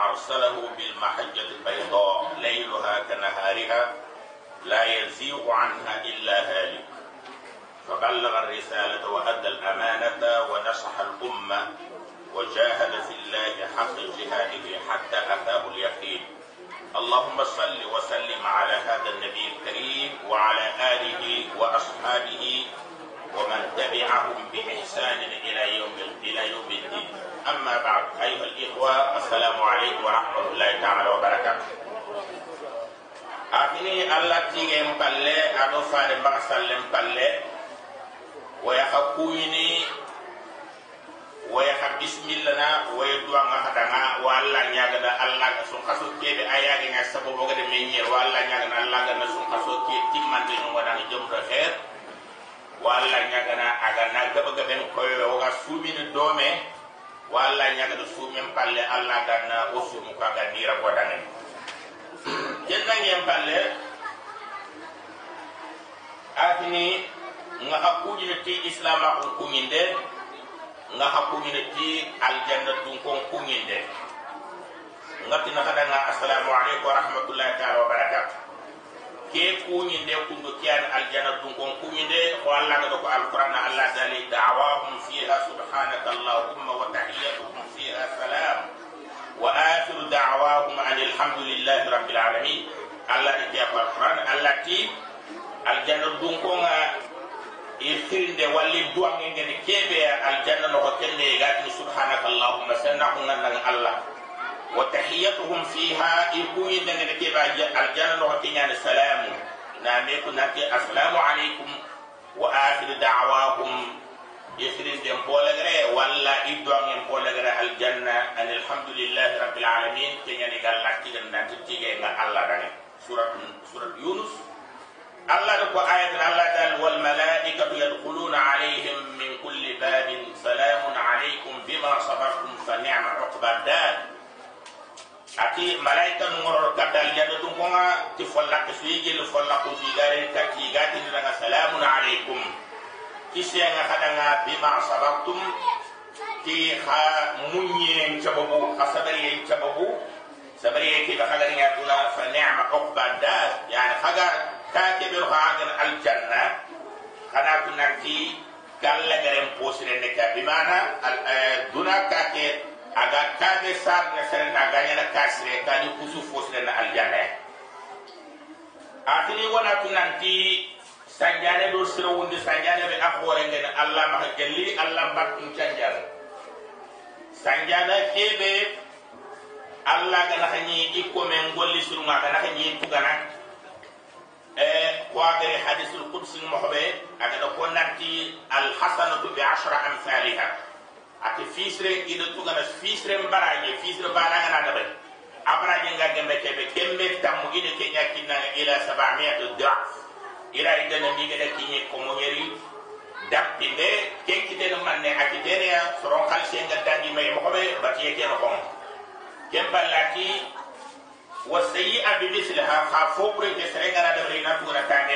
أرسله بالمحجة البيضاء ليلها كنهارها لا يزيغ عنها إلا هالك. فبلغ الرسالة وأدى الأمانة ونصح الأمة وجاهد في الله حق جهاده حتى أتاه اليقين. اللهم صل وسلم على هذا النبي الكريم وعلى آله وأصحابه ومن تبعهم بإحسان إلى يوم إلى يوم الدين. أما بعد أيها الإخوة السلام عليكم ورحمة الله تعالى وبركاته أخني الله تيجي مبلة أدو فارم بغسل مبلة ويحكوني ويح بسم الله ويدعو هدنا والله نياغنا الله سون خاسو كيبي اياغي نا سبب بوغد مينير والله نياغنا الله غنا سون خاسو كي تيمان دي نو ودان جوم خير والله نياغنا اغنا غبا غبن كوي وغا walla ñagata suumen palle alla ganna wo suumu ka aga ndira ko dangen jennangen palle atini nga hakkujine ti islama kon kuŋinde nga hakkujine ti aljanna dun kon kuŋinde ngatina hadanga assalamu aleykum wa rahmatullahi taala wa barakatuh ke kuñinde kundo kiyan aljanna dun kon kuñinde ko allah gado ko alquran allah dali da'wahum fiha subhanaka allahumma wa tahiyyatuhum fiha salam wa akhiru da'wahum alhamdulillahi rabbil alamin allah ko alquran allah ti aljanna dun ko nga ifirinde walli duwange ngene kebe aljanna no kende gati subhanaka allahumma sanna hunna nan allah وتحيتهم فيها يكون دنگن كبا الجنة وكنا نعم السلام. ناميكو نك السلام عليكم. وآخر دعواهم. يسرين دم بولغري ولا إدوان دم بولغري الجنة. أن الحمد لله رب العالمين. كنا نقال لك ناتي تيجي الله دنگن سورة سورة يونس. الله دكو آية الله دال والما kati malaika nu ngoro kata aljanna dum ko nga ti folla ko fi gel folla ko fi gare gati ni salamun alaikum. Kisi nga kada nga bima sabartum ti kha munye chababu khasabari chababu sabari ki da khala ni ya fa ni'ma uqba dar yani khaga ka ke bir khaga aljanna kana kunarti kala garen posire ne ka bimana? Duna eh, ka ke aga kage sar ne sere na ganya na kasire kani kusu fosire na aljanna atini wana kunanti sanjane do sira wundi sanjane be akhore ngene allah ma gelli allah batun canjal sanjana kebe allah ga na hanyi ikko men golli surunga ga na hanyi tugana وادري حديث القدس المحبي أجد أقول نتي الحسنة بعشر ati fisre ina tuga na fisre mbaraje fisre balaga na dabai abaraje nga gembe kebe kembe tamu ida kenya kinna ila 700 dirham ila ida na miga da kinye komonyeri dappinde kenkite no manne ati dene ya soron kalse nga dangi may mo be batiye ke no kon kempalati wasayi abi mislaha kha serenga na dabai na tane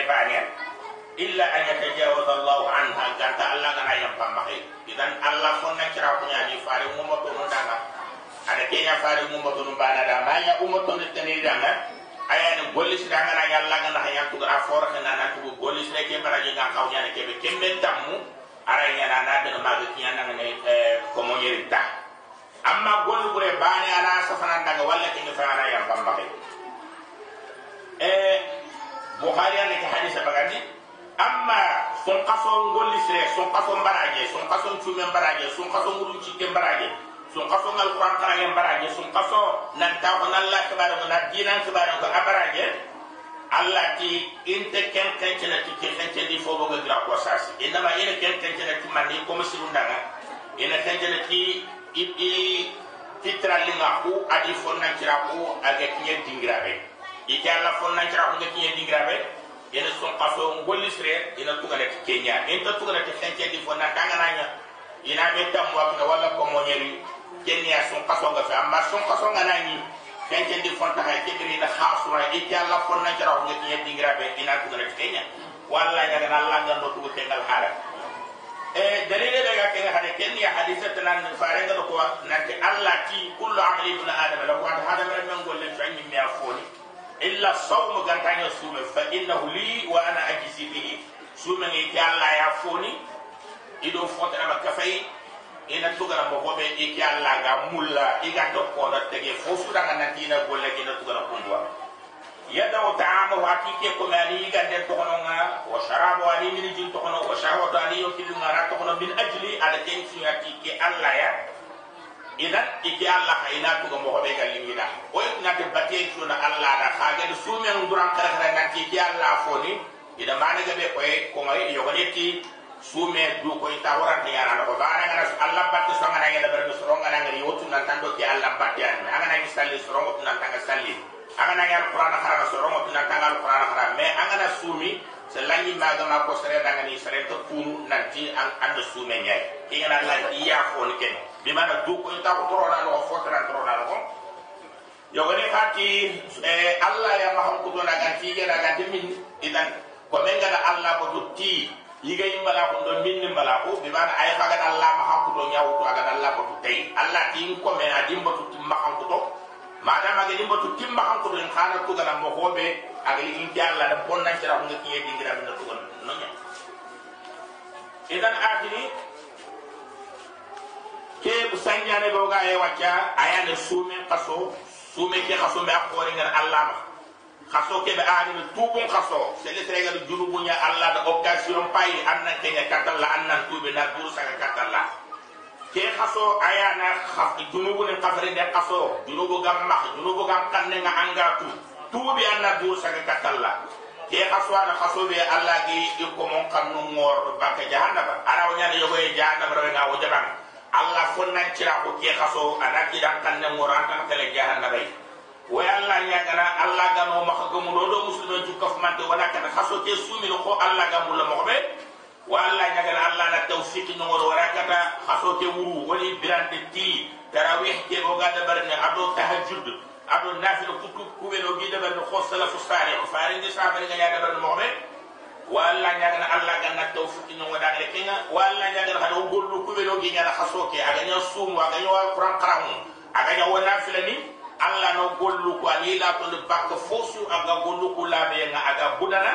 illa aja terjawab Allah anha. Ganta Allah ngana yang pamahe idan Allah fonna kira punya di fare umat no ada kenya fare umat bana da maya ummatu tani danga aya ni gollis danga na yalla ngana hayya tu gara for ngana na tu gollis ne ne ara na de ma na ne komo amma gure bani ala safana walla yang Bukhari amma son qaso ngolli sire son qaso mbaraje son qaso chume mbaraje son qaso ngurun ci mbaraje son qaso ngal qur'an kala mbaraje son qaso nan ta ko nan la kibara ko nan dinan kibara ko abaraje allah ti inte ken ken tena ti ken ken di fo boga gra ko sasi. Inama ina ken ken tena ti mandi ko musirundanga ina ken tena ti ibi fitra linga ku adi fonnan kira ku aga kinya dingrabe ike alla fonna cara ko ngati yedi grabe ina son qaso ngolli sire ina tugale ti kenya. Inta tugale ti fenke di fonna kanga nanya ina be tam wa kana wala ko mo nyeri kenya son qaso nga fa amma son qaso nga nani fenke di fonta ha ke biri na khasura ike alla fonna cara ko ngati yedi grabe ina tugale ti kenya. Walla nyaga na alla ngando tugu tengal hara e dalile be ga ke ga hade ken ya hadisa tan fare ga ko nanti allah ti kullu amali ibn adam la ko hada mere men golle fa ni mi afoni إلا صوم جنتاني الصوم فإنه لي وأنا أجزي به. صوم إيكي الله يعفوني إذا فوت أما كفاي إنا تغرى مغوبة إيكي الله غمولا إيكا تقونا تغي. فوسو دانا نتينا قولا إنا تغرى قندوا يدعو طعامه حقيقي كماني إيكا دي تغنونا وشرابه علي من جن تغنو وشهوة علي يوكي لنا تغنو من أجلي. على تنسي حقيقي الله يعفوني idan iki allah ka ina tuga mogo be galli wina o na te batte to na allah da ha ga su sume duran kare kare na ti ki alla foni. Ida mane gabe ko e ko ngai yogaleti sume du ko ita waran ni ara ko. Bara ngara Allah batte so ngana ga da ber so ngana ngari na tan do ki allah batte an anga na ngi salli so ngot na tan ga salli. Anga na ngal qur'an khara so ngot na tan ga qur'an khara. Me anga na sumi selangi maga ma ko sere ga ni sere to kunu nanti an ando sume nyai. Ingana la iya foni ni bi mana du ko ta ko torona no fotran torona no yo gane fati e allah ya ma hanku do naga ti ga naga min idan ko men gada allah ko tutti yiga yimbala ko do min mbala ko bi mana ay faga allah ma hanku do nyawtu aga allah ko tutti allah tin ko men adimba tutti ma hanku to madama tu timma han ko den khana to gana mo hobe aga yin ti alla da bonna tira ko ngi yedi ngira min to gon akini ke bu sanya ne bo ga e wacca aya ne sume qaso sume ke qaso be akori ngar alla ma. Qaso ke be ani tubun qaso se le tere ga junubu nya alla da occasion pay anna nya katalla anna tube na duru saka katalla ke kaso aya na junubu ne kafare de kaso junubu gam mak junubu gam kanne nga angatu tubi anna dur saga katalla ke kaso ana kaso be alla gi iko mon kannu ngor baka jahannaba ara wanya ne yogo e jahannaba re nga wajaban alla fonna cira ko ke kaso ana ki dan kanne ngor an kan kale jahannaba wa alla nya gana alla gano mak gamu do do muslima ju kaf man de wana kan kaso ke sumi ko alla gamu la mo be walla ñagana allah na tawfiqi nogoro wara kata haso ke wuru woni birante ti tarawih ke bo gada barne ado tahajjud ado nafil kutu kuwe no gida barne ko salafu salih faare ndi sabari nga yaada barne moxme walla ñagana allah ganna tawfiqi nogo dagale kenga walla ñagana hada gollu kuwe no gi ñana haso ke aga ña sumu aga ña wa quran qaramu aga ña wa nafila ni allah no gollu ko ani la to bakka fosu aga gollu ko labe nga aga budana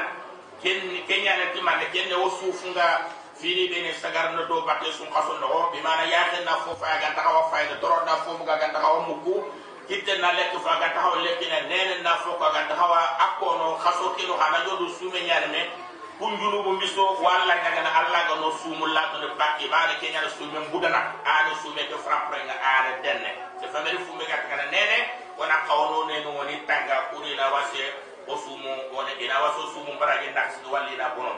ken kenya na timande ken ne wosu funga fini bene sagar no do batte sun qaso no bi mana ya ken na fo fa ga taxaw fa ga toro na fo ga ga taxaw muku kitte na lek fa ga taxaw lek na nene na fo ga taxaw akono qaso ke no hana jodu sume nyaare me kunjulu bu miso walla nyaga na alla ga no sumu la to ne bakki bana kenya na sume budana ana sume ke frappre nga ana denne. Se famere fumbe ga kana nene qawno ne no woni tanga kuri la wase o sumu wona ina waso sumu baraje ndax si walli na bonon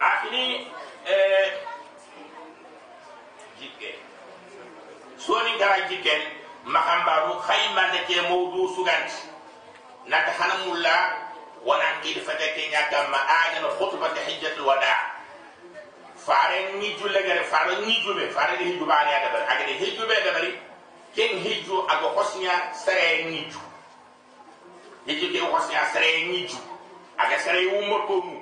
akini eh jikke. Soni gara jikken khayma de ke mawdu suganti. Nata hanamulla wana kid fata ke nyaka ma agan khutbat hajjatul wada fare ni julle gare fare ni jube fare de hijuba ani ada bar agade hijube da bari ken hiju ago hosnya sare ni ju hiju ke hosnya sare ni ju aga sare umma ko mu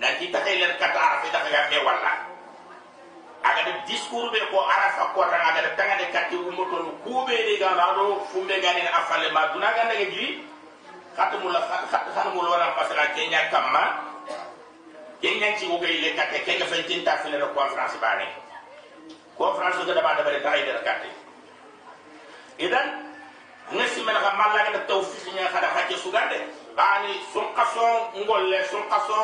nanti taxay len kata arafa da ga be walla aga de discours be ko arafa ko tan aga de tanga de katti umma to nu kube de ga rado fumbe ga ni afalle ma duna ga daga khatamu la wala pasala kenya kamma kenya ci gay le katte kenga fen tinta fele no conférence bané conférence ga daba daba tay de katte idan ngasi mena ga malla ga tawfiq nya khada hakke sugande bani sun qaso ngolle sun qaso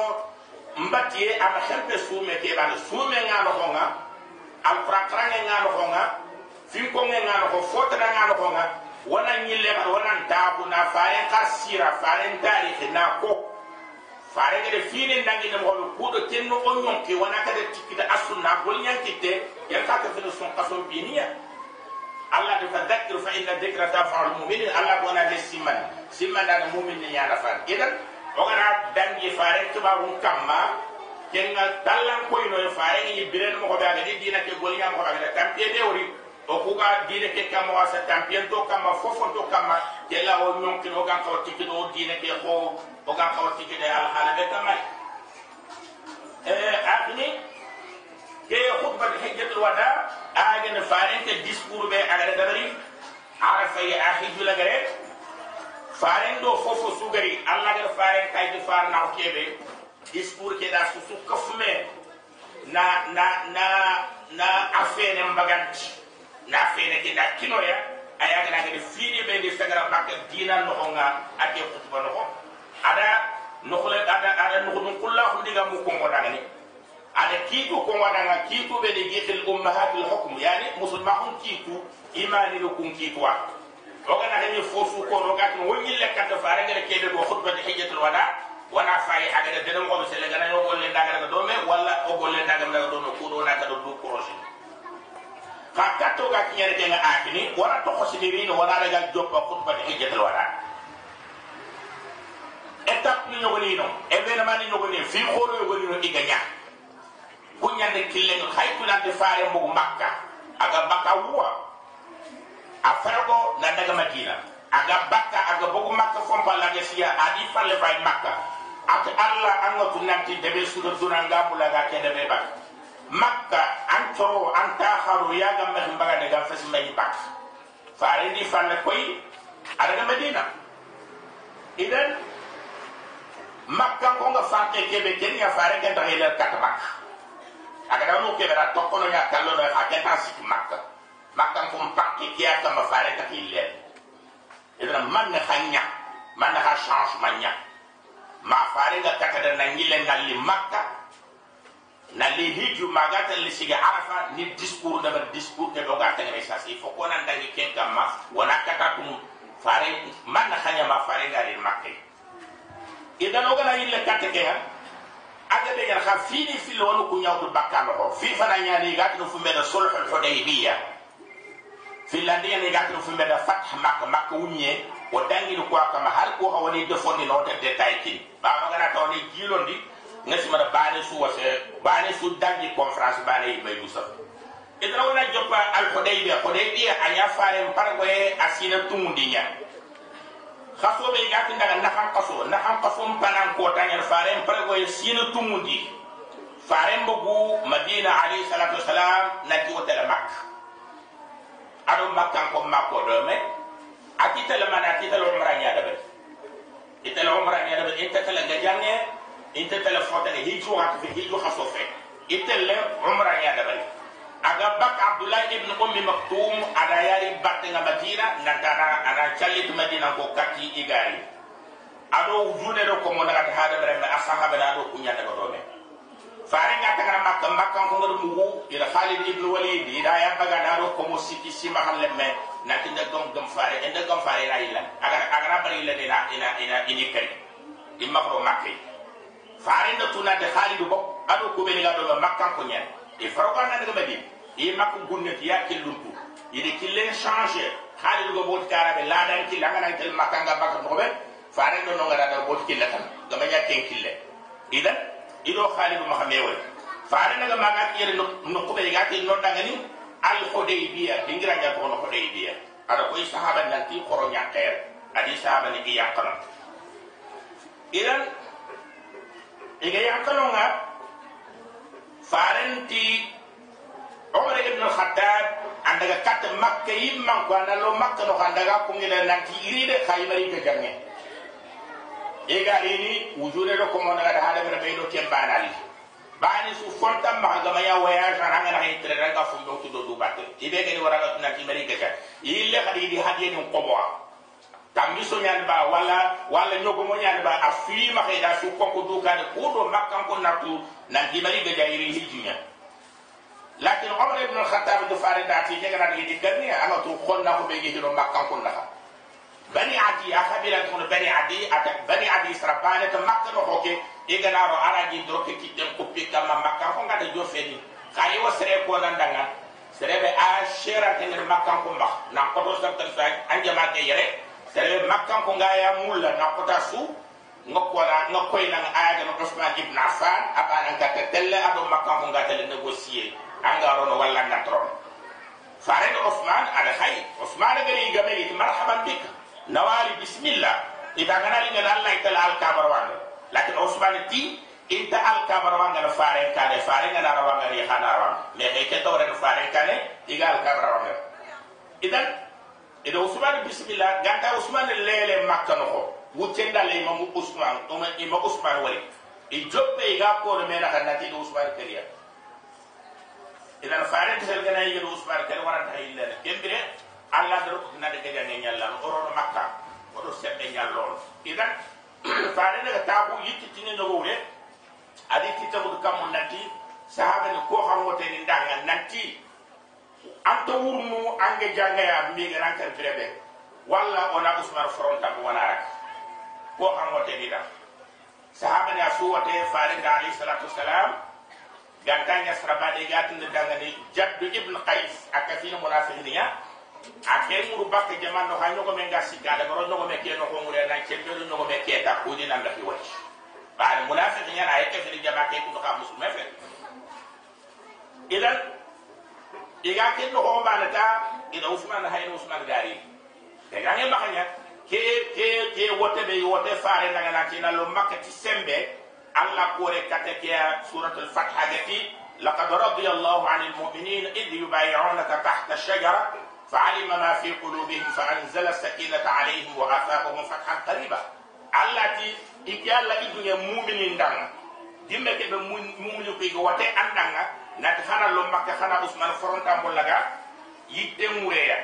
mbatiye ama hempe sume ke bani sume nga no honga. Alquran nga no honga. Fin ko nga no ho fota nga no honga wana nyille ba wana tabu na fare kar sira fare tarikh na ko. Fare ga de fini ndangi ne mo ko do tenno on yonki wana ka de tikita asunna gol nyankite yan ka ka fini sun qaso biniya Allah de fadakkir fa inna dhikra tanfa'ul mu'minin Allah bona de siman. Simmanda mumin ni nyana fan. Idan ogana dangi fare tubarun kamma kenga tallan koyno e fare ni biren mo ko be agadi dina ke golnya mo ko agadi tampie de wori o kuga diine ke kamma wasa tampien to kamma fofon to kamma jella o ñonkino ogan kawa tikkiɗo o diine ke ko ogan kawa tikkiɗe alhaala ɓe kammay eh, akini ke hutbate hejjatul wada agene farente discours ɓe agare dabari ara fayi a hijulagare faren ɗo fofo sugari allah gara faren kayde farnaw keɓe discours ke da susu kafume na na na na afene mbaganti na afene ke da kinoya aya ga ga fini be di sagara bakka dina no nga ate khutba no ada no khule ada ada no khudun kullahu diga mu ko ngoda ni. Ada kitu ko ngoda nga kitu be di gikhil ummahatul hukm yani musulmahun kitu imani do kun kitu wa. Ogana hani fofu ko rogat no wonni lekkat fa rek ngene kebe do khutba di hijjatul wada wana fayi haga de dem ko sele gana yo golle ndaga do me wala o golle ndaga ndaga do no ko do naka do du projet fa katto ga kinyere ke nga akini wala to no wala ga joppa khutba hijjatul wada étape ni ñogoni no événement ni ñogoni fi khoro ñogoni no iga nya kunyande kille no haytu na de faare mbugu makka aga baka wuwa a na daga madina aga bakka aga bogu makka fompa lage siya adi falle fay makka ate alla anga tu nanti debe sudo dunanga bulaga ke debe bak makka antoro anta haru yaga meh mbaga daga fes mbay bak fare di falle koy adaga madina idan makka ko nga fanke kebe kenya fare ke tahe le kat bak aga dawno kebe ra tokono ya kallo no ha kenta sik makka. Makka ko pakki kiya kama fare ta hille idan man na hanya man na ha changement nya ma fare ga takada na ngile ngalli makka na li hiju magata li siga arafa ni discours da bar discours ke doga ta ngere sa il faut ko nan dangi ken kama wana kata tum fare man na hanya ma fare ga ri makka idan oga na yille katte ke ha aga be gar ha fini fil wonu ku nyawtu bakka no fi fana nyaani ga to fu meda sulhul hudaybiyah finlandiya ne gatino fumbe da fath makka makka wunye o dangi ko kama har ko hawani de fondi no te detail kin ba ma gana to jilondi ngasi mara bane su wase bane su dangi conference bane yi bay musa idra wala joppa al hudaybiya hudaybiya anya fare pargoye asina tumundi nya. Khaso be gatin daga nahan kaso nahan kaso panan ko tanyar fare pargoye sina tumundi. Fare mbugu madina alayhi salatu wassalam nati wotela makka. Ado makkan ko makko do me. Akita la mana akita la umra nya dabe ita la umra nya dabe inta tala gajange inta tala fota ne hiju fi hiju khasofe ita la umra nya dabe aga bak abdullah ibn ummi maktum ada yari batte nga madina nantana ana chalit madina ko kati igari ado wujune do ko mo daga hada bare ma asahaba da do kunya daga do me fare nga tagara makka makka ko mugu ila khalid ibn walid ida ya baga da do ko mo siki sima halle me na tinda gam gam fare enda gam fare ra ila agar agar bari ila ina ina ina ini kay imma ko makka fare nda tuna de khalid bo ado ko be ni ga do makka ko nyen e faro ka na daga badi e makka gunne ti ya kiluntu ide kille changer khalid go bot karabe la dan ki la ngana tel makka nga bakka ko be fare do no ngara da bot kille tan gama nya ten kille idan ido khalidu mahamewe faare naga maga yere no ko be gati no daga ni al hudaybiya dingira nya ko no hudaybiya ada koy sahaba nanti nya ter adi sahaba ni iya kana idan iga ya kana nga farenti umar ibn al-khattab andaga kat makka yimman ko andalo makka no andaga ko ngida nanti iride khaybari ke jange. Ega ini wujure do ko mo daga hada bere be do kembanali bani su fonta ma ga maya voyage ranga na hitre ranga fu do to do batte ibe ga ni wara na ki mari ga ille khadi di hadiye ni ko bo tambi so nyan ba wala wala nyogo mo nyan ba afi ma khida su ko ko do ga ko do makkan ko natu na ki mari ga iri hijinya lakin umar ibn al-khattab do fare da ti ke ga na di ganni ama to khonna ko be gi do makkan ko naka bani adi akabila tun bani adi ata bani adi sarabane to makka no hoke igana ro araji do ke kitem ko pika ma makka ko ngada jo fedi. Khayi wo sere ko nan danga sere be a shera ten makka ko mbax na ko do sa tan sa anja ma ke yere sere makkan ko ngaya mulla su ngokona ngokoy nang aya no Usman ibn Affan abana ngata telle ado makkan ko ngata le négocier anga rono walla ngatron fare no Usman ada khay Usman gari game it marhaban bik nawali bismillah. Ida ganali ngala Allah itala al kabar wanga lakin Usman ti inta al kabar wanga no fare kane fare ngana rawanga ri khana rawanga me ke to re fare kane iga kabar wanga idan ida usman bismillah ganta usman lele makka no wucenda le imam usman to ma imam usman wali i joppe ga ko re mena kan nati usman kariya idan faare tel gana yi usman kar wara ta illa kembire allah do na de ga ne nyalla oro makka odo sebbe nyallol idan faare daga tabu yitti tini no wure adi titamu kam nati sahaba ni ko xam wote ni ndanga nanti anta wurnu ange jangaya mbiga rankar birebe walla ona usmar fronta ko wana rak. Ko xam wote ni da sahaba ni asu wote faare da alayhi salatu wassalam gantanya sarabade gatin da danga ni jaddu ibn qais. Akafina munafiqniya ake muru bakke jaman no hanyo ko men ga sika da ro no me ke no ko ngure na chembe no me ke ta ko dinan da fi wati ba munafiqniya na yake fi jama ke ko ka musulme fe idan iga kin no hon bana ta ina usman ha ina usman gari. Daga ne bakanya ke ke ke wote be wote fare daga na kina lo makati sembe alla kore katake suratul fatha gati لقد رضي الله عن المؤمنين إذ يبايعونك تحت الشجرة فعلم ما في قلوبهم فأنزل السكينة عليهم وأثابهم فتحا قريبا التي إكي الله إدنيا مؤمنين دانا دمك بمؤمنين كي وتي أندانا نتفانا hana lo makka hana usman fronta mbollaga yitte mureya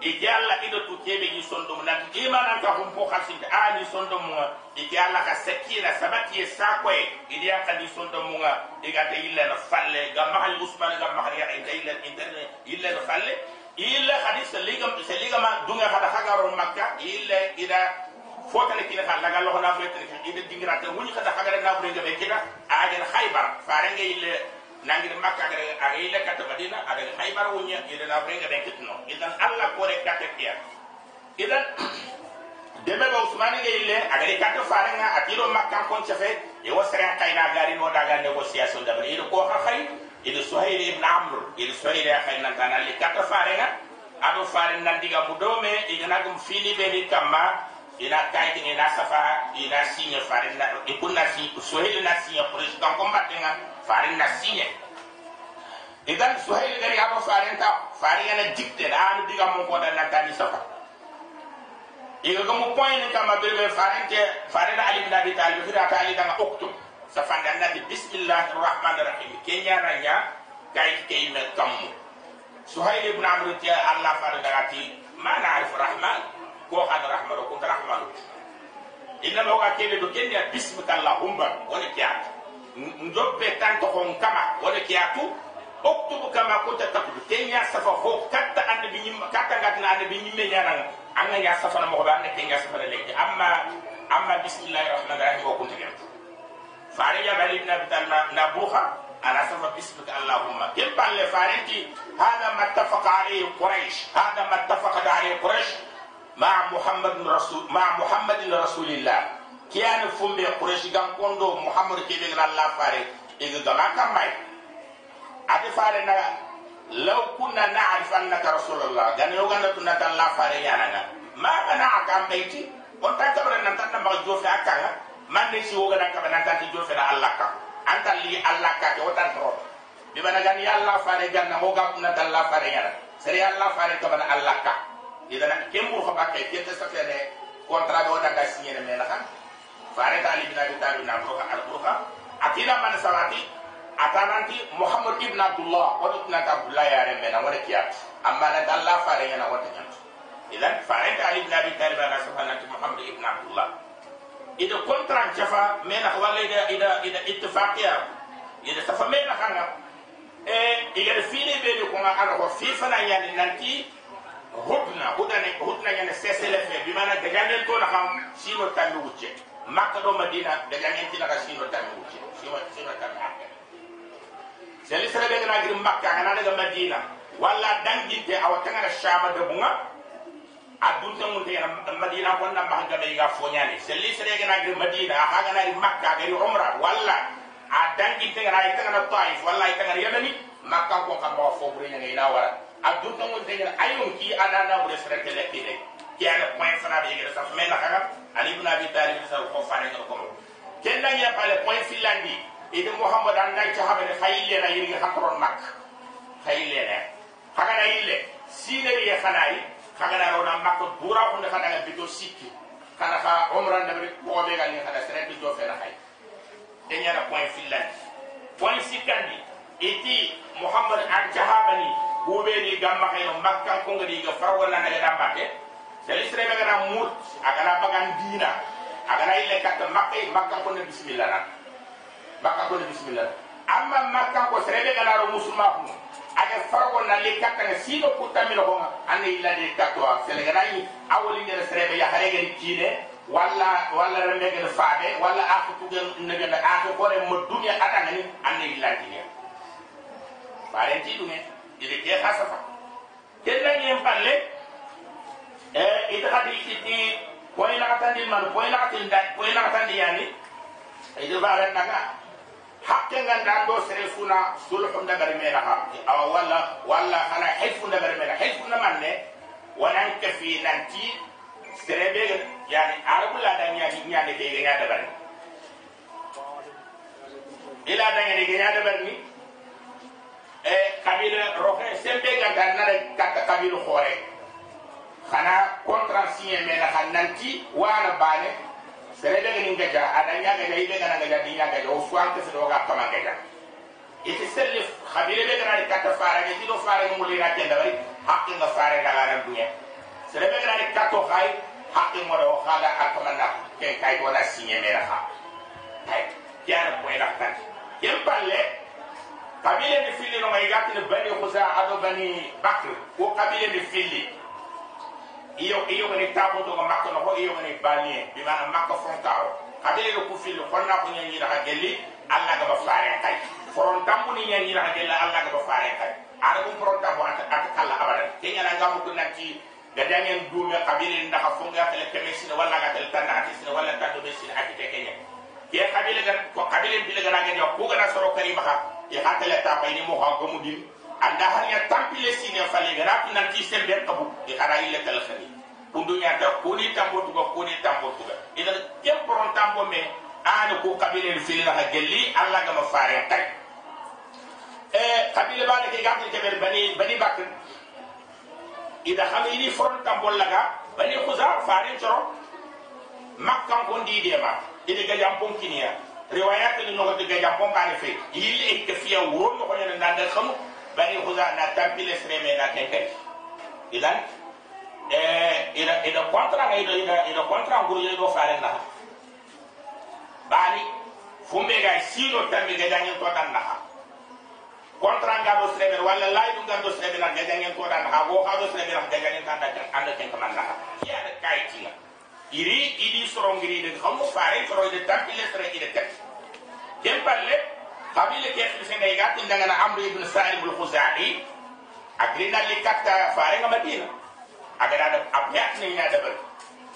ike alla ido tu kebe gi sondom nati imana ka hum po khasinte ani sondom mu ike alla ka sekina sabati e sakwe idi ya kadi sondom mu iga te illa na falle. Ga mahal usman ga mahal ya inta illa internet illa na falle. Illa hadis liga seliga ma dunga hada hagaro makka. Illa ida fotale kina kan laga lo na fete ida dingirata wuni kada hagara na bure ga be kida agen khaybar farange illa nangir makka aga ile kata madina ada khaybar wunya ida na brenga den kitno idan allah ko re kata kiya idan debe ba usmani ge ile aga re kata farenga atiro makka kon chafe e wasra kayna gari no daga negotiation da bari ko ha khay ida suhayl ibn amr. Ida suhayl ya khay nan tanali kata farenga ado faren nan diga mudome igana gum fini be ni kamma ina kayti ni na safa ina signe faren na ikunna si suhayl na signe president combattant farin na sinye idan suhaili gari abo farin ta farin yana dikte da anu diga mun ko da na tani safa iga ga mu point ni kama bebe farin te farin ali bin abi talib fira ta ali daga oktum safa da na bismillahir rahmanir rahim kenya ranya kai ke me kammu suhaili ibn amr te allah farin daga ti ma na rahman ko kan rahman ko rahman inna ma wa kene do kenya bismika allahumma wala kiyat njobe tanto hon kama wala kiyatu oktubu kama kunta takudu kenya safa ho katta annabi nyim katta ngatna annabi nyimme nyana anga ya safa na mo ba ne kenya safa leji amma amma bismillahir rahmanir rahim wa kunta kiyatu fare ya bali ibn abi talma na buha ala safa bismika allahumma kem balle farenti hada mattafaqa alayhi quraish hada mattafaqa alayhi quraish ma Muhammad rasul ma muhammadin rasulillah. Kian fumbe quraish gan kondo muhammad ke be allah fare iga gama kam mai. Ade fare na law kunna na'rif annaka rasulullah. Gan yo gan tunna tan allah fare yana na. Ma kana akam baiti on ta kabara nan tan ma jofe akanga man ne si woga nan kabara nan tan jofe na allah ka li allah ka ke wotan tro. Bi bana gan ya allah fare gan na hoga kunna tan allah fare yana. Sari allah fare kabara allah ka idan kembur ko bakke kete sa fene contrat do daga signé ne mena kan ta ali bin abi talib na ko al burha atila man salati atananti muhammad ibn abdullah wa ibn abdullah ya re mena wala kiyat amma na Allah fare yana wata kan idan fare ta ali bin abi talib na safananti muhammad ibn abdullah ida contrat jafa mena wala ida ida ida ittifaqiya ida safa mena kan e ida fini be ko ana ko fi fana yani nanti hudna hudane hudna yana sesele fe bi mana daga ngel to na xam sino tammi wucce makka do madina daga ngel tina ka sino tammi wucce sino sino tammi seli sere daga na gir makka kana daga madina walla danginte aw tanga shama de bunga. Adun ta mun tena madina ko na ba ga ga fo nyani selli sere ga na madina ha ga na makka ga ri umra walla a dangi te ga ita na taif. Walla ita ga yamani makka ko ka ba fo buri nyani na wara adun ta mun tena ayun ki ana na bure sere tele kide ki ana point fana be ga sa me na kaga ali ibn abi talib sa ko fare ko ko ken na ya pale point filandi ide muhammad an nay ta habe khayile na yiri hakron mak khayile na haga na ile sineri ya khanayi kagana rona makko bura ko ne kana bito sikki kana ka umra ndabri ko be gal ni kana sere bi do fe na hay e nyara point fillan point sikandi iti muhammad an jahabani bobe ni gamma kayno makka ko ngadi ga farwa na daga dambate sel sere be gana mut agana bagan dina. Agana ile kat makka makka ko ne bismillah na makka ko ne bismillah. Amma makka ko sere be gana ro musulma ko aga farko na le kaka na sino puta mi no honga ane illa de katwa selegana yi awoli ngere serebe ya hare gari kine walla walla rembe gere faade walla akhu tugen nege na akhu kore mo dunya ata ngani ane illa dine ile ke khasafa kella ni palle e ida hadi iti poin na katandi man poin na katandi poin na katandi yani. Ida bare naga hakke nganda do sere funa sulhu nda bari mena ha aw wala wala ana hilfu nda bari mena hilfu na manne wanan ka fi nanti sere be yani arabu la da nya nya de ke nya da bari ila da nya de nya da bari kabila rohe sembe ganda na de kata kabila khore khana contrat signé mena hananti wana bane sere be ni gaja ada nya gaja ibe gana gaja di nya gaja o suan ke do ga kama gaja iti selli khabire be gana kata fara ge ti do fara mo li na kenda bari hakki nga fara da gana dunya sere be gana kato khay hakki mo do khala akama na ke kay ko na sinye mera ha ay kiana ko ina tan kem palle kabile ni fili no ngai gatti bani khuza ado bani bakr ko kabile ni fili. Iyo iyo ni tabo to makko no iyo ni bani bi mana makko frontaro kadele lo ku fil xonna ko nyanyi da gelli alla ga ba faare kay frontam ni nyanyi da gelli alla ga ba faare kay ara bu frontam bu at kala abada ke nyana ngam ko nanti ga dangen dume kabile ndax fo nga xele kemesi wala ga tel tanda ati wala tando akite kenya. Ke kabile ga ko kabile bi ga na ga ko ga na soro e hatale ta bayni mo ha gomu din anda har ya tampile sine fale ga rap nan ti sembe kabu e khara ile tal khani kundu nya ta kuni tambo tuga kuni tambo tuga ida kem pron tambo me an ko kabile fil na gelli alla ga ma fare tay e kabile ba ke gamti ke bani bani bakr. Ida khamini fron tambo laga bani khuza fare choro makkan ko ndi de ma ida ga jampon kiniya riwayat ni no ga jampon ba ne fe yille e ke fiya wuro no ko nyana nda khamu bani khuza na tampile sreme na kenkai idan eh ida ida kontra ga ida ida kontra nguru ida do fare na bani fumbe ga sino tambe ga jangen to dan na kontra ga do srebe wala lay du ga do srebe na ga jangen to dan ha go ha do srebe na ga jangen tan da anda ken kaman na ya kai tinga iri iɗi sorongiriɗen hommo faare toroyde tan ilestere iɗe tati ken palle kabile kesɗe sénégal ɗi dagana amdo ibne salibul husari agrinalli katta farenga madina. Aganaɗa abeatnena dabal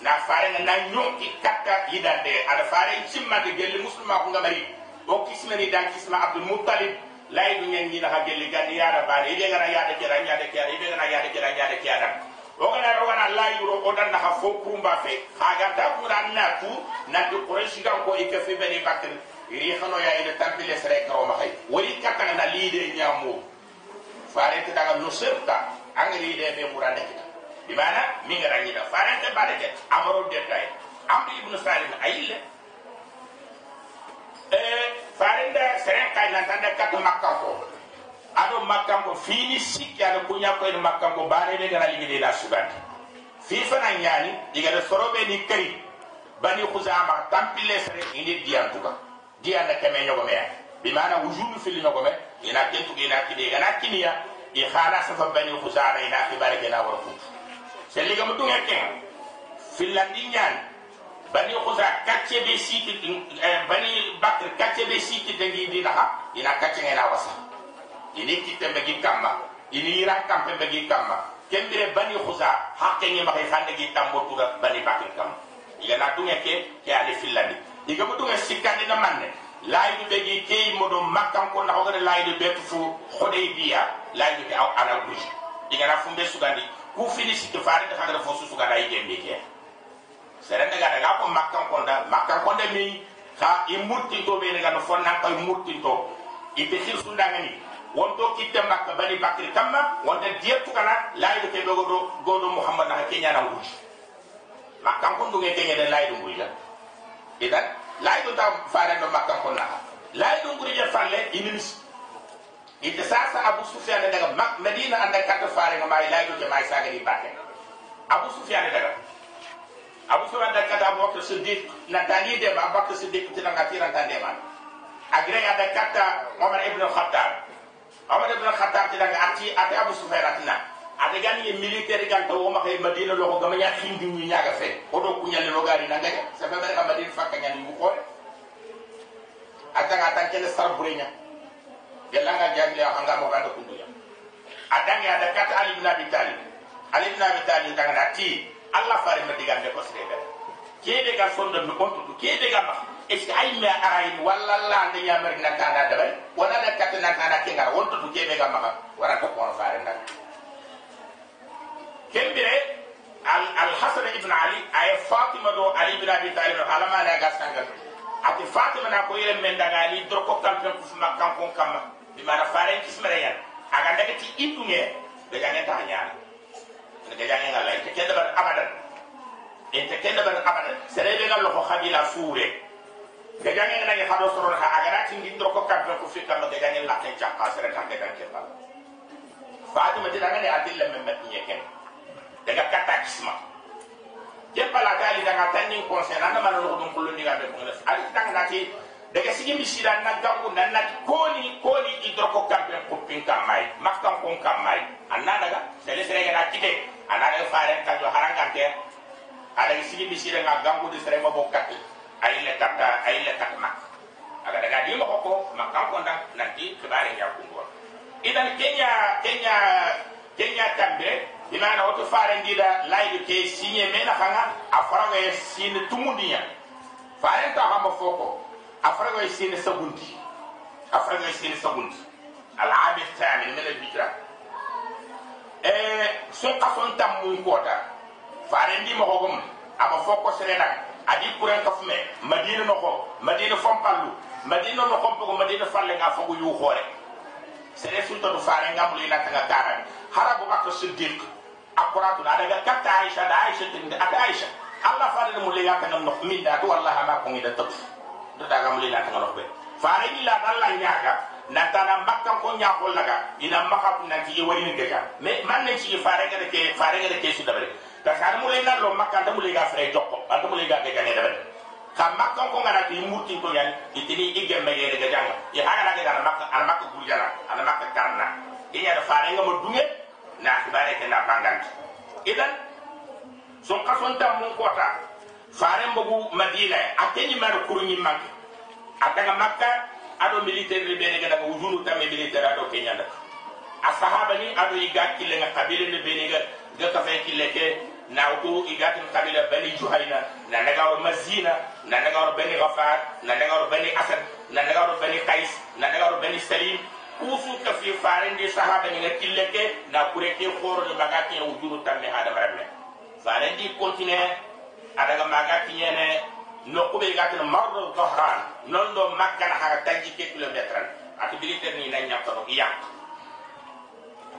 na farenga na ñonki katta yidande aɗa fare simmande gelle musulma ko gamari o kismani dan kisma abdoul moutalib layɗu ñanñinaha gelle gandi yaɗa bane yiɗe gana yaade kera ñaade kera yiɗe gana yaade kera ñaade keyaɗam ogana ogana layiro odan naxa fo kurumba fe. Xaganta kuda an natu nanti quraishi gan ko ike fi beni bakr iri xanoya ina tampile sere karoma xay wori kattanga na liide ñamu farete daga nusirta anga liide be murande kita bimana minga rangida farete badeke amaro detay amri ibnu salim ayille e eh, farende sere kay nantande kat makka ko ado makka ko fini sikki ado kunya ko en makka ko bare de gara ligi de la subandi fi fana nyani diga de sorobe ni kari bani khuzama tampile sere indi diyan tuka diyan da keme nyogo me bimana wujudu fil nyogo me ina kentu ina kidi ina kiniya i khana safa bani khuzama ina fi bare na wara futu selliga mu dunga ken finlandi nyan bani khuza katche be siti bani bakr katche be siti dangi di naha ina katche ngena wasa ini kita bagi kamba ini ira kampe bagi kamba kembire bani khuza hakke ngi ma khande gi tambo tura bani bakir kam iga na ke ke ali fillandi iga bu dunga sikandi na manne laydu be ke modo makkan ko na hogare laydu be fu hudaybiya laydu be aw ala buji iga na fumbe sugandi ku fini sikki faare de khagara fo su suganda ay gembe ke serende ga daga ko makkan ko da makkan ko de mi ha i murtin to be daga no fonna kay murtin to ibe khir sundangani wonto kitte makka bani bakri kamma wonta diyettu kana laydu ke godo godo muhammad na kenya na wuji makkan ko nduge kenya de laydu nguya idan laydu ta faare no makkan ko na laydu je falle inimis ite sasa abu sufyan daga mak medina anda kata faare no may laydu ke may saga di bakke abu sufyan daga abu sufyan daga kata abu bakr siddiq na tani de abu bakr siddiq tinanga tiranta de man agre ada kata umar ibn khattab Omar ibn Khattab ti daga ati ati Abu Sufyan atina ate gani ye militaire gan to ma kay Madina lo ko gama nya hindi ni nyaga fe o do kunya le logari na gaja sa fa ka Madina fakka nya ni ko ata nga tan kele sar burenya nga ya hanga mo banda kundu ya adang ya ada kata Ali bin Abi Talib. Ali bin Abi Talib daga ati Allah fare ma digande ko sebe kede ga sondo mi ga ma est ce ay me aray wala la de ya mer na tanda da wala da kat na tanda ke ngar wonto to kebe ga ma wara ko ko faare ndak kembire al al hasan ibn ali ay fatima do ali ibn abi talib halama na ga sangal ati fatima na ko yele men daga ali dor ko kam ko fuma kam ko kam. Bi mara faare ki smere yan. Aga daga ti itunge de jangen ta nyaana de jangen ngala te kenda bar abadan. En te kenda bar abadan. Sere be ngal ko khabila suure de jangen na ngi khado soro ha aga rati ngi dor ko kam ko fi kam de jangen la ken chakka sere ta de jangen ba fatima ti daga ne adilla men met nyeken daga kata kisma je pala gali daga tanni conseil anda mana lo dum kullu ndiga be ko def ali tang nati daga sigi misira na gangu na na koni koni idro ko kampe ko pinka mai makkan ko kamai anna daga sele sere ga kite anna daga fare ka jo harangante ada sigi misira na gangu de sere bokati kenya kenya kenya tambe. Imana woto fare ndida layde ke signé mena hanga a faraga sine tumundiya. Fare ta hamba foko a faraga sine sabundi. A faraga sine sabundi. Al ami thamin min al hijra e so qason tam mun kota fare ndi mo hogum aba foko serena. Adi kuren ka fume madina no ko madina fompallu madina no ko madina falle nga fogu yu xore sere sulta do fare ngam li nakanga garan harabu bakr siddiq akuratu da daga katta aisha da aisha tin da aisha allah fa da mulle yaka nam no min da to wallahi ma ko ngida tok da daga mulle na tan no be fare la nyaga na tana makka ko nya ko laga ina makka na ti wari ni daga me man ne ci fare ga ke fare ga ke su da bare da ka mulle na lo makka da mulle ga fare jokko da mulle ga ga ne da bare ka makka ko ngana ti muti to yan itini ige me ye ga janga ya haga na ga makka an makka gurjana an makka karna. Inya da fare nga mo dunge na kibare ke na bangan idan son kason tam mun kota fare mbogu madina akenyi mar kurunyi mak ataga makka ado militaire be ne daga wujunu tam militaire ado kenya da asahaba ni ado iga kille nga kabile ne be ne ga ga ka fe kille ke na utu iga tin kabila bani juhaina na daga or mazina na daga or bani ghafar na daga or bani asad na daga or bani qais na daga or bani salim kusu ka fi farin di sahaba ni kille ke na kure ke khoro ni maga ke wujuru tamme hada barame farin di continue adaga maga ke ne no ko be gatin mardo dhahran non do makka na haga tanji ke kilometre ati biliter ni na nyaka no iya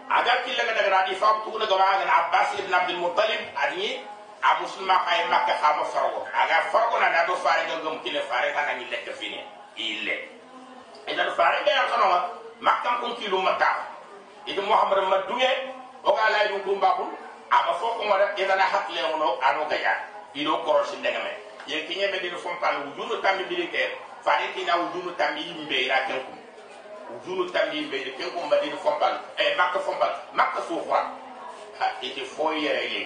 aga kille ga daga radi fam tu ga ma ga abbas ibn abdul muttalib adi a muslima kay makka khama fargo aga fargo na na do farin ga gum kille farin kana ni lekk fini ille idan farin ga yakano makkan kun kilu mata itu muhammad ma duye o ga lay dum kumba kun ama fo ko wala idana hakle wono ano gaya ido korosi ndegame ye kinye me dinu fom pal wujunu tambi militaire fare kina wujunu tambi yimbe ira kenkum wujunu tambi yimbe ira kenkum madinu fom pal e makka fom pal makka su khwa ha ite fo yere ye.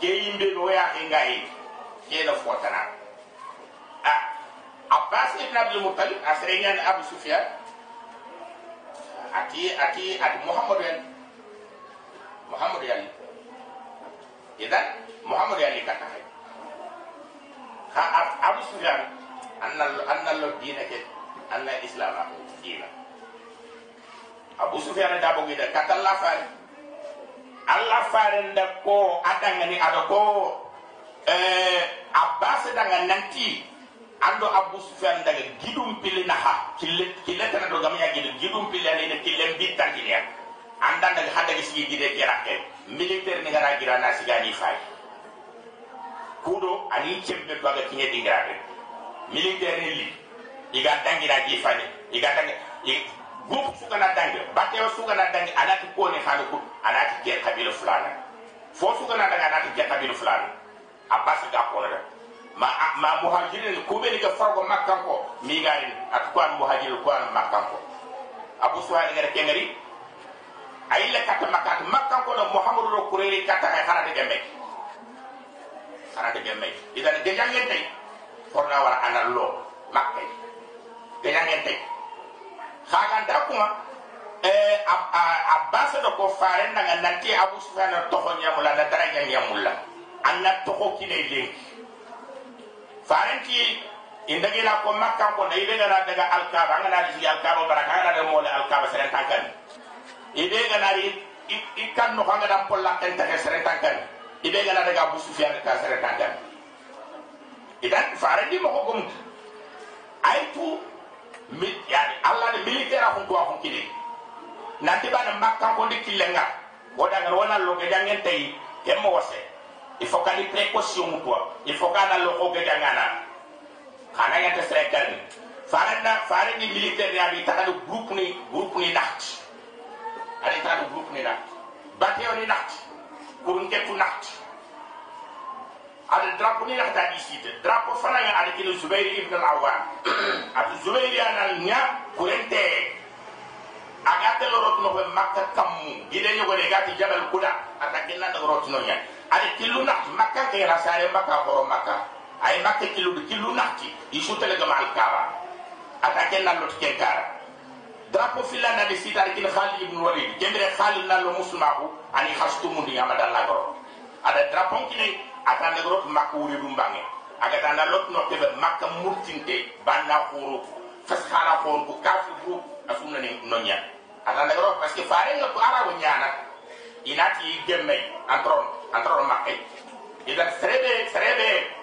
Ke yimbe no ya ngai ke na. Fotana a abbas ibn abdul muttalib asrenyan abu sufyan. Ati ati ati muhammad en muhammad yalli idan muhammad yalli kata hay ha abu sufyan anna anna lo dina ke anna islam dina abu sufyan da bogi da kata la fare allah fare nda ko adangani ada ko. Eh abbas danga nanti ando abu sufyan daga gidum pili naha. Kille kille tan do gamya gidum gidum pili ani ne kille bitan kiliya anda daga hada gi sigi gide kerake militaire ni gara gira na sigani fay kudo ani cembe to aga kinye dingrabe militaire ni li. Iga dangira gi fani iga dangi groupe suka na dangi bateo suka na dangi anati ko ne khanu ku anati ke kabila fulana fo suka na daga anati ke kabila fulana abbas ga ko na ma ma muhajirin ko be ga fargo makkan ko mi gari at ko an muhajirin ko an makkan ko abu suhail ngara kengari ayilla kata makkat makkan ko no muhammadu ro kureri kata hay khara de gembe khara de gembe idan de jangen tay forna wara anal lo makkay de jangen tay khagan da kuma eh abbas do ko fare nga nanti abu sufyan to ko nyamula da daraja nyamula. Anna to ko kile lenki farenti indagi la ko makka ko dai daga na daga alkaba ngana di alkaba baraka ngana de mole alkaba seren tankan ide gana ri ikan no kanga dam polla kan ta seren tankan ide gana daga abu sufyan ka seren tankan idan farenti mo ko gum aitu mit yani allah de militaire ko ko ko kide nanti bana makka ko ndi kilenga. Woda ngar wona lo ke jangen tay kemmo wase. Il faut kali précaution mu toi il faut kana lo ko gada ngana kana ya ta sere kan farana fare ni militaire ya bi ta do groupe ni groupe ni nacht. Ari ta do groupe ni nacht. Bateo ni nacht. Pour ngetu nacht ada drapeau ni nacht di site drapeau fana ya ada kino zubair ibn al-awwam. Atu zubair ya na nya kurente. Agate lorot no be makka kammu gide nyogo de gati jabal kuda. Atake nan rot no nya ada kilu nak makka ke rasare makka horo makka ay makka kilu de kilu nakti isu tele ga mal kaaba atake nan lot ke kara drapo filla na de sitar kin khalid ibn walid. Kendre khalid nan lo muslimaku ani khastu mundi amada lagoro ada drapo kine atande rot makka wuri dum bange aga tanda lot no ke makka murtinte banna khuru faskhara khuru kafu group asumna ni nonya atande rot parce que faare nga ko arabo nyana inati gemme antron antron makke idan serebe serebe.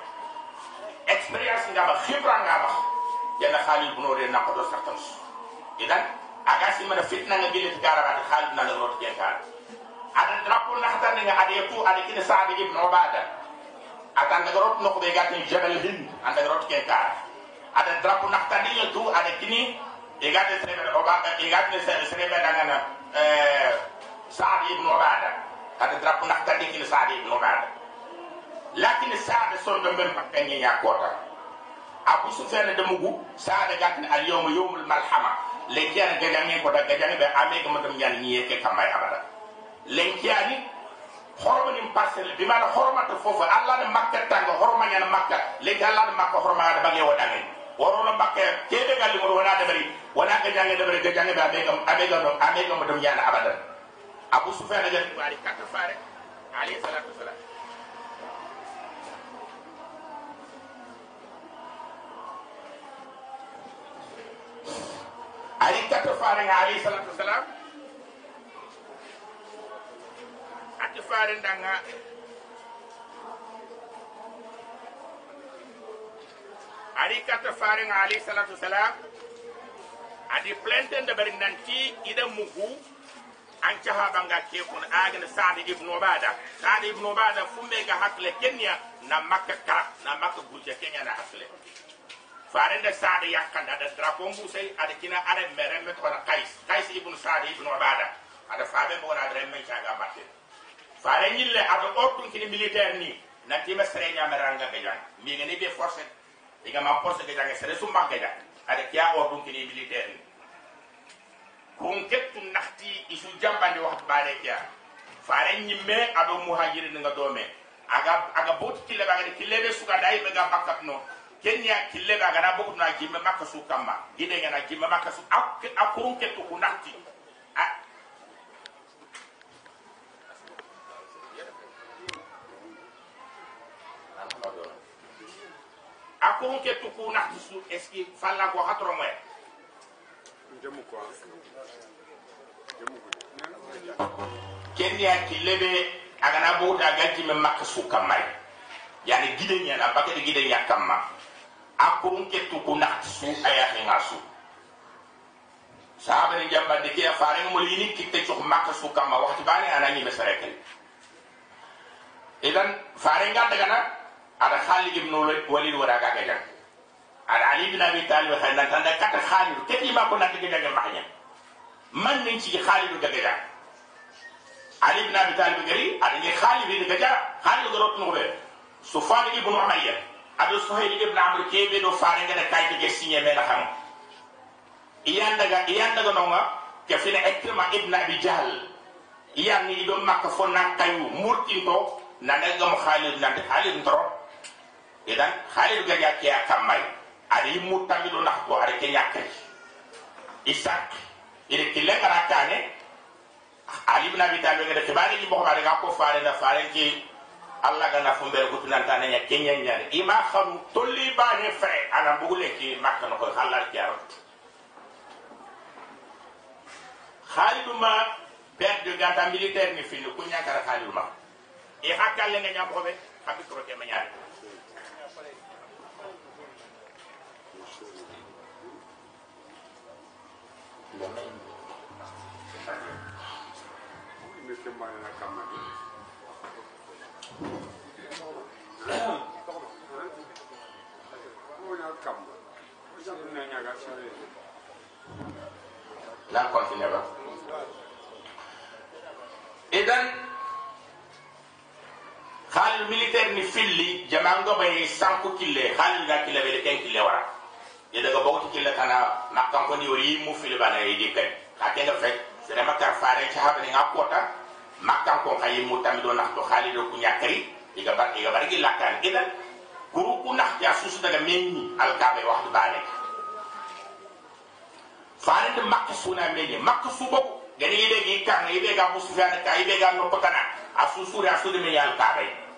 Experience nga ba khibra nga ba. Yana khalil buno de na ko do sartans idan agasi mana fitna nga gilit garaba khalil na rot ke ada drapo na hatan nga ade tu ade kine saade ibn ubada atan nga rot no ko be gatin jabal hind anda rot ke kar ada drapo na hatan nga tu ade kini e gade serebe ubada e gade serebe dangana eh saad ibn ubada ada drapo na hatan kini saade ibn ubada lakin saade sondo mem pakanye ya kota abu sufyan da mugu saade gatin al yawm yawmul malhama. Lenkiani gajange ko da gajange be ame ko madam yani niye ke kamay abada lenkiani horoma nim parcelle bi mana horoma to fofu allah ne makka tanga horoma nyana makka. Lenki allah ne makka horoma da bage wadange worono makka kebe galli mo wona da bari wona gajange da bari gajange be ame ko ame ko ame ko madam yani abada abu sufyan da bari kata fare alayhi salatu wasalam ari kato fare alayhi salatu wasalam ati fare ndanga ari kato fare nga alayhi salatu wasalam adi plenten da bari nanti ida mugu an caha banga ke kun agana sa'd ibn ubada sa'd ibn ubada fumbe ga hakle kenya na makka ka na makka kenya na hakle farenda saada yakkanda ada drapeau mbusay ada kina ada meremme ko qais qais ibn saad ibn ubada ada faabe mo na remme chaga batte fare nyille ada ordun kini militaire ni. Na tima sere nya meranga ga jang ngani be force. Diga ma force ga jang sere sumba ga jang ada kiya kini militaire ni. Kun kettu naxti isu jambandi wax baade kiya fare nyimme ado muhajirin nga dome aga aga bot kille ba ga kille ga bakkat no. Kenya kille ba gana boku na jimme makka su kamma gide ngana jimme makka su akurun ke to kunati akun ke tuku na su eski falla ko hatro mo jamu ko jamu ko kendi ya kilebe agana bota gaji me makka su kamai yani gide nya na bakete gide nya kamma. Akun ke tuku na su aya hinga su sahaba ni jamba de ke faare mo lini kitte ci makka su kamma waxti bani anani mesare idan faare nga daga na ada khalid ibn walid wara ga ga ada ali ibn abi talib khayna tanda kat khalid keti ma ko na diga daga mahnya man nin ci khalid daga ga ali ibn abi talib gari ada ni khalid daga ga khalid gorot no be sufan ibn umayya ada suhayl ibn amr kebe do faare nga kay de signé me na xam iyan daga iyan daga nonga ke fina ikrima ibn abi jahl. Iyan ni do makka fo na kayu murtinto nanda gam khalid nanda khalid ndoro idan khalid ga ya kiya kamai ari mutambi do nakko ari ke yakki isak ire kille ngara kane ali ibn abi talib ga de bari ni bokko ga ko faare na faare ki alla ga na fumber ko tunan tan nya kenya nya ima xam tolli ba ne fe ana bugule ki makka no ko khalar ki aro khalid ma père de gata militaire ni fini ku nya kara khalid ma e hakkalle nga xambi ko ke mañaar ne ke ma na kamma ko nya kamma ko jamu na nya ga sare la continue ba idan khalil militaire ni filli jamango bay sanku kille khalil ga kille be ken kille wara. Ye daga bawti kille kana makkan ko ni wori mu fili bana yi dikay ka ke ga fek sere makar faare ci habe ni ngakota makkan ko kay mu nyakari iga bar iga bar gi lakkan idan kuru ku nak ya susu daga menni al kabe waxtu bane faare de makka suna menni su bobu gani ibe gi kan ibe ga fiana ka ga no kotana asu suri asu de me yal kabe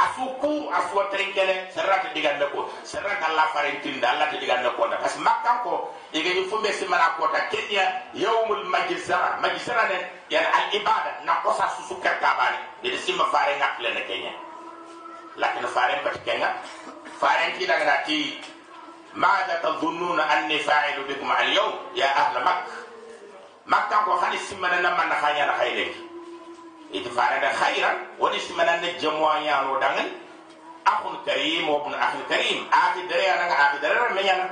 asu ku asu trenkele serrat digande ko serrat alla farentin da alla digande ko da parce makkan ko ige ni fumbe simana ko ta kenya yawmul majzara majzara ne yani al ibada na ko sa su su karka bani de simma fare ngakle na kenya lakin fare bat kenya fare ti daga na ti ماذا تظنون أني فاعل بكم اليوم يا أهل مكة مكة ko hani simana na man khanya na khayle iti farada khairan. Woni simana na jamwa yaano dangal akhun karim wa ibn akhi karim. Akhi dare ana ga akhi dare me yana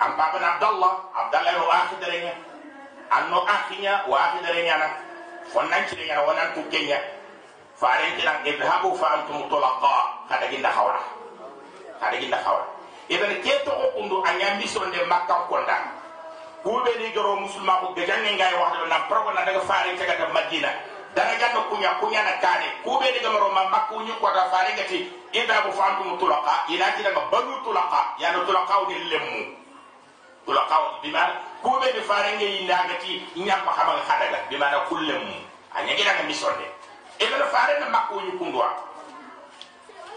am papa abdallah abdallah ro akhi dare nya anno akhinya wa akhi dare nya na fonnan ci nya wonan tu kenya faren ti nan idhabu fa antum tulaqa. Kada ginda khawra. Kada ginda khawra. Idan ke to ko kundu anya mission de makka kube ni garo musulma ko gajanne ngay wax na progo na daga faare ci gata madina. Dara ganno kunya kunya na kane. Kube ni garo ma makku ñu ko da faare gati. Inda bu fantu mutulaqa ina ci daga banu tulaqa ya no tulaqa ni lemmu. Tulaqa bi ma kube ni faare ngay ina gati. Ñam ko xamal xadaga bi ma na kullem anya ngi daga mission de idan faare na makku ñu kundwa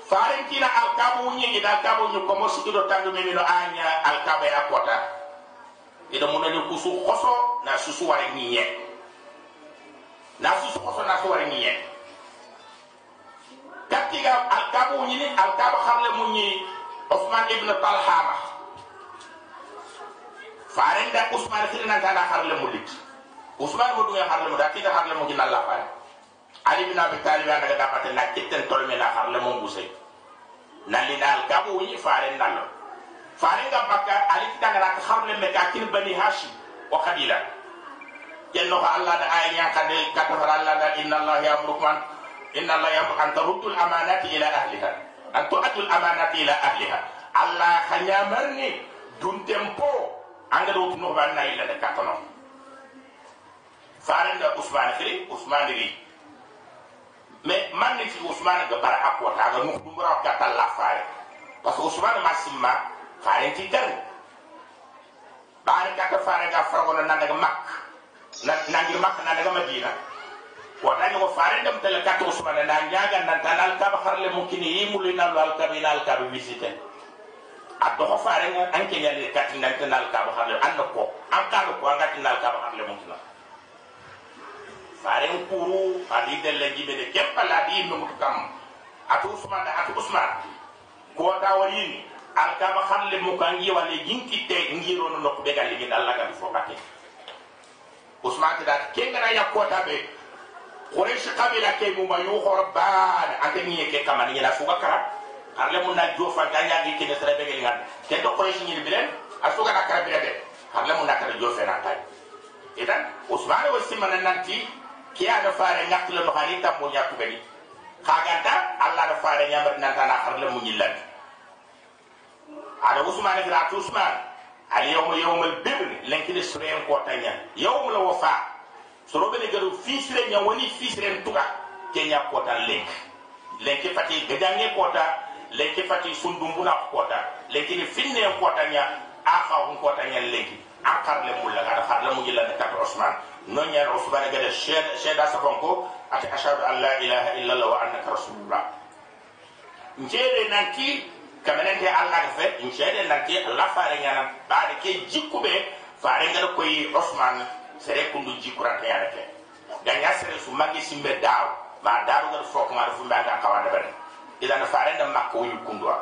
faare kina alkabu ñi gi alkabu ñu ko mo sigido tandu me no anya alkabe akota ida nañu kusu xoso na susu ware ñiñe na susu xoso na su ware ñiñe katiga alkabu ñini alkabu xarle mu ñi Osman ibn Talhama faren da Usman xiri nan tanda xarle mu lit Usman mo mu da xarle mu gina la fare Ali ibn Abi Talib daga dapate na kitten tolme na xarle mu busay nalli na alkabu ñi faren nallo farenga bakka ali kitangana ka xarle me ka kin bani hashim wa qabila kenno ko allah da ay nya kade fara allah da inna allah ya'murukum inna allah ya'muru an taruddu al amanati ila ahliha. An tu'addu al amanati ila ahliha. Allah khanyamarni dun tempo anga do no ban na ila da katono farenga usman khiri usman ri me man ni fi usman ga bara akwa ta ga mu dumura ka talla fare parce que usman masimma faren ti kan bani kaka fare ga fargo na daga mak na nangir mak na daga madina tani ko fare ndam tele kat usman na nyaga nan tanal ka harle mukini yimuli na lal ka binal ka visite addo ko fare nga anke nyali kat nan tanal ka harle an ko an ka ko an gat nal ka harle mukina fare kuru adi delle jibe de kepala di no kam atu usman atu usman ko da al ka harle mukangi wale jinkitte ngiro no ko be gal ligin Allah ka fo batte usman ta kengana yakota be quraish kabila ke mu ma yu horban ante ni ke kamani na suga kara. Arle mun na jo fa ganya gi ke nesere be gelingan ke to quraish ni bilen asuga na kara bilen arle mun na kara jo fe na tay idan usman wa simana nanti ki ada fare ngak le no hari tam mo nyaku beni khaganta allah da fare nyambar nan tan arle mun yillan ada usman gira usman al yawm yawm al birr lenkin surayen ko tanya yawm al wafa soro bene garu fisire nya woni fisire tuga kenya kota lek lenki fati gadange kota lenki fati sundumbuna kota lenki ni finne kota nya aka hun kota nya lenki akar le mulla ga har le mujilla ne kat usman non nya usman ga de sheda sabanko ati ashhadu an la ilaha illa allah wa annaka rasulullah njede kamene ke allah ga fe incede nanke allah fare ñana ɓaade ke jikkuɓe fare ngara koye osman sere kundu jikkurante yana ke. Gaña sere su magge simbe daaw ma daaru gara fokamara fumbe anga kawa dabare idana fare nda makka woñu kunduwa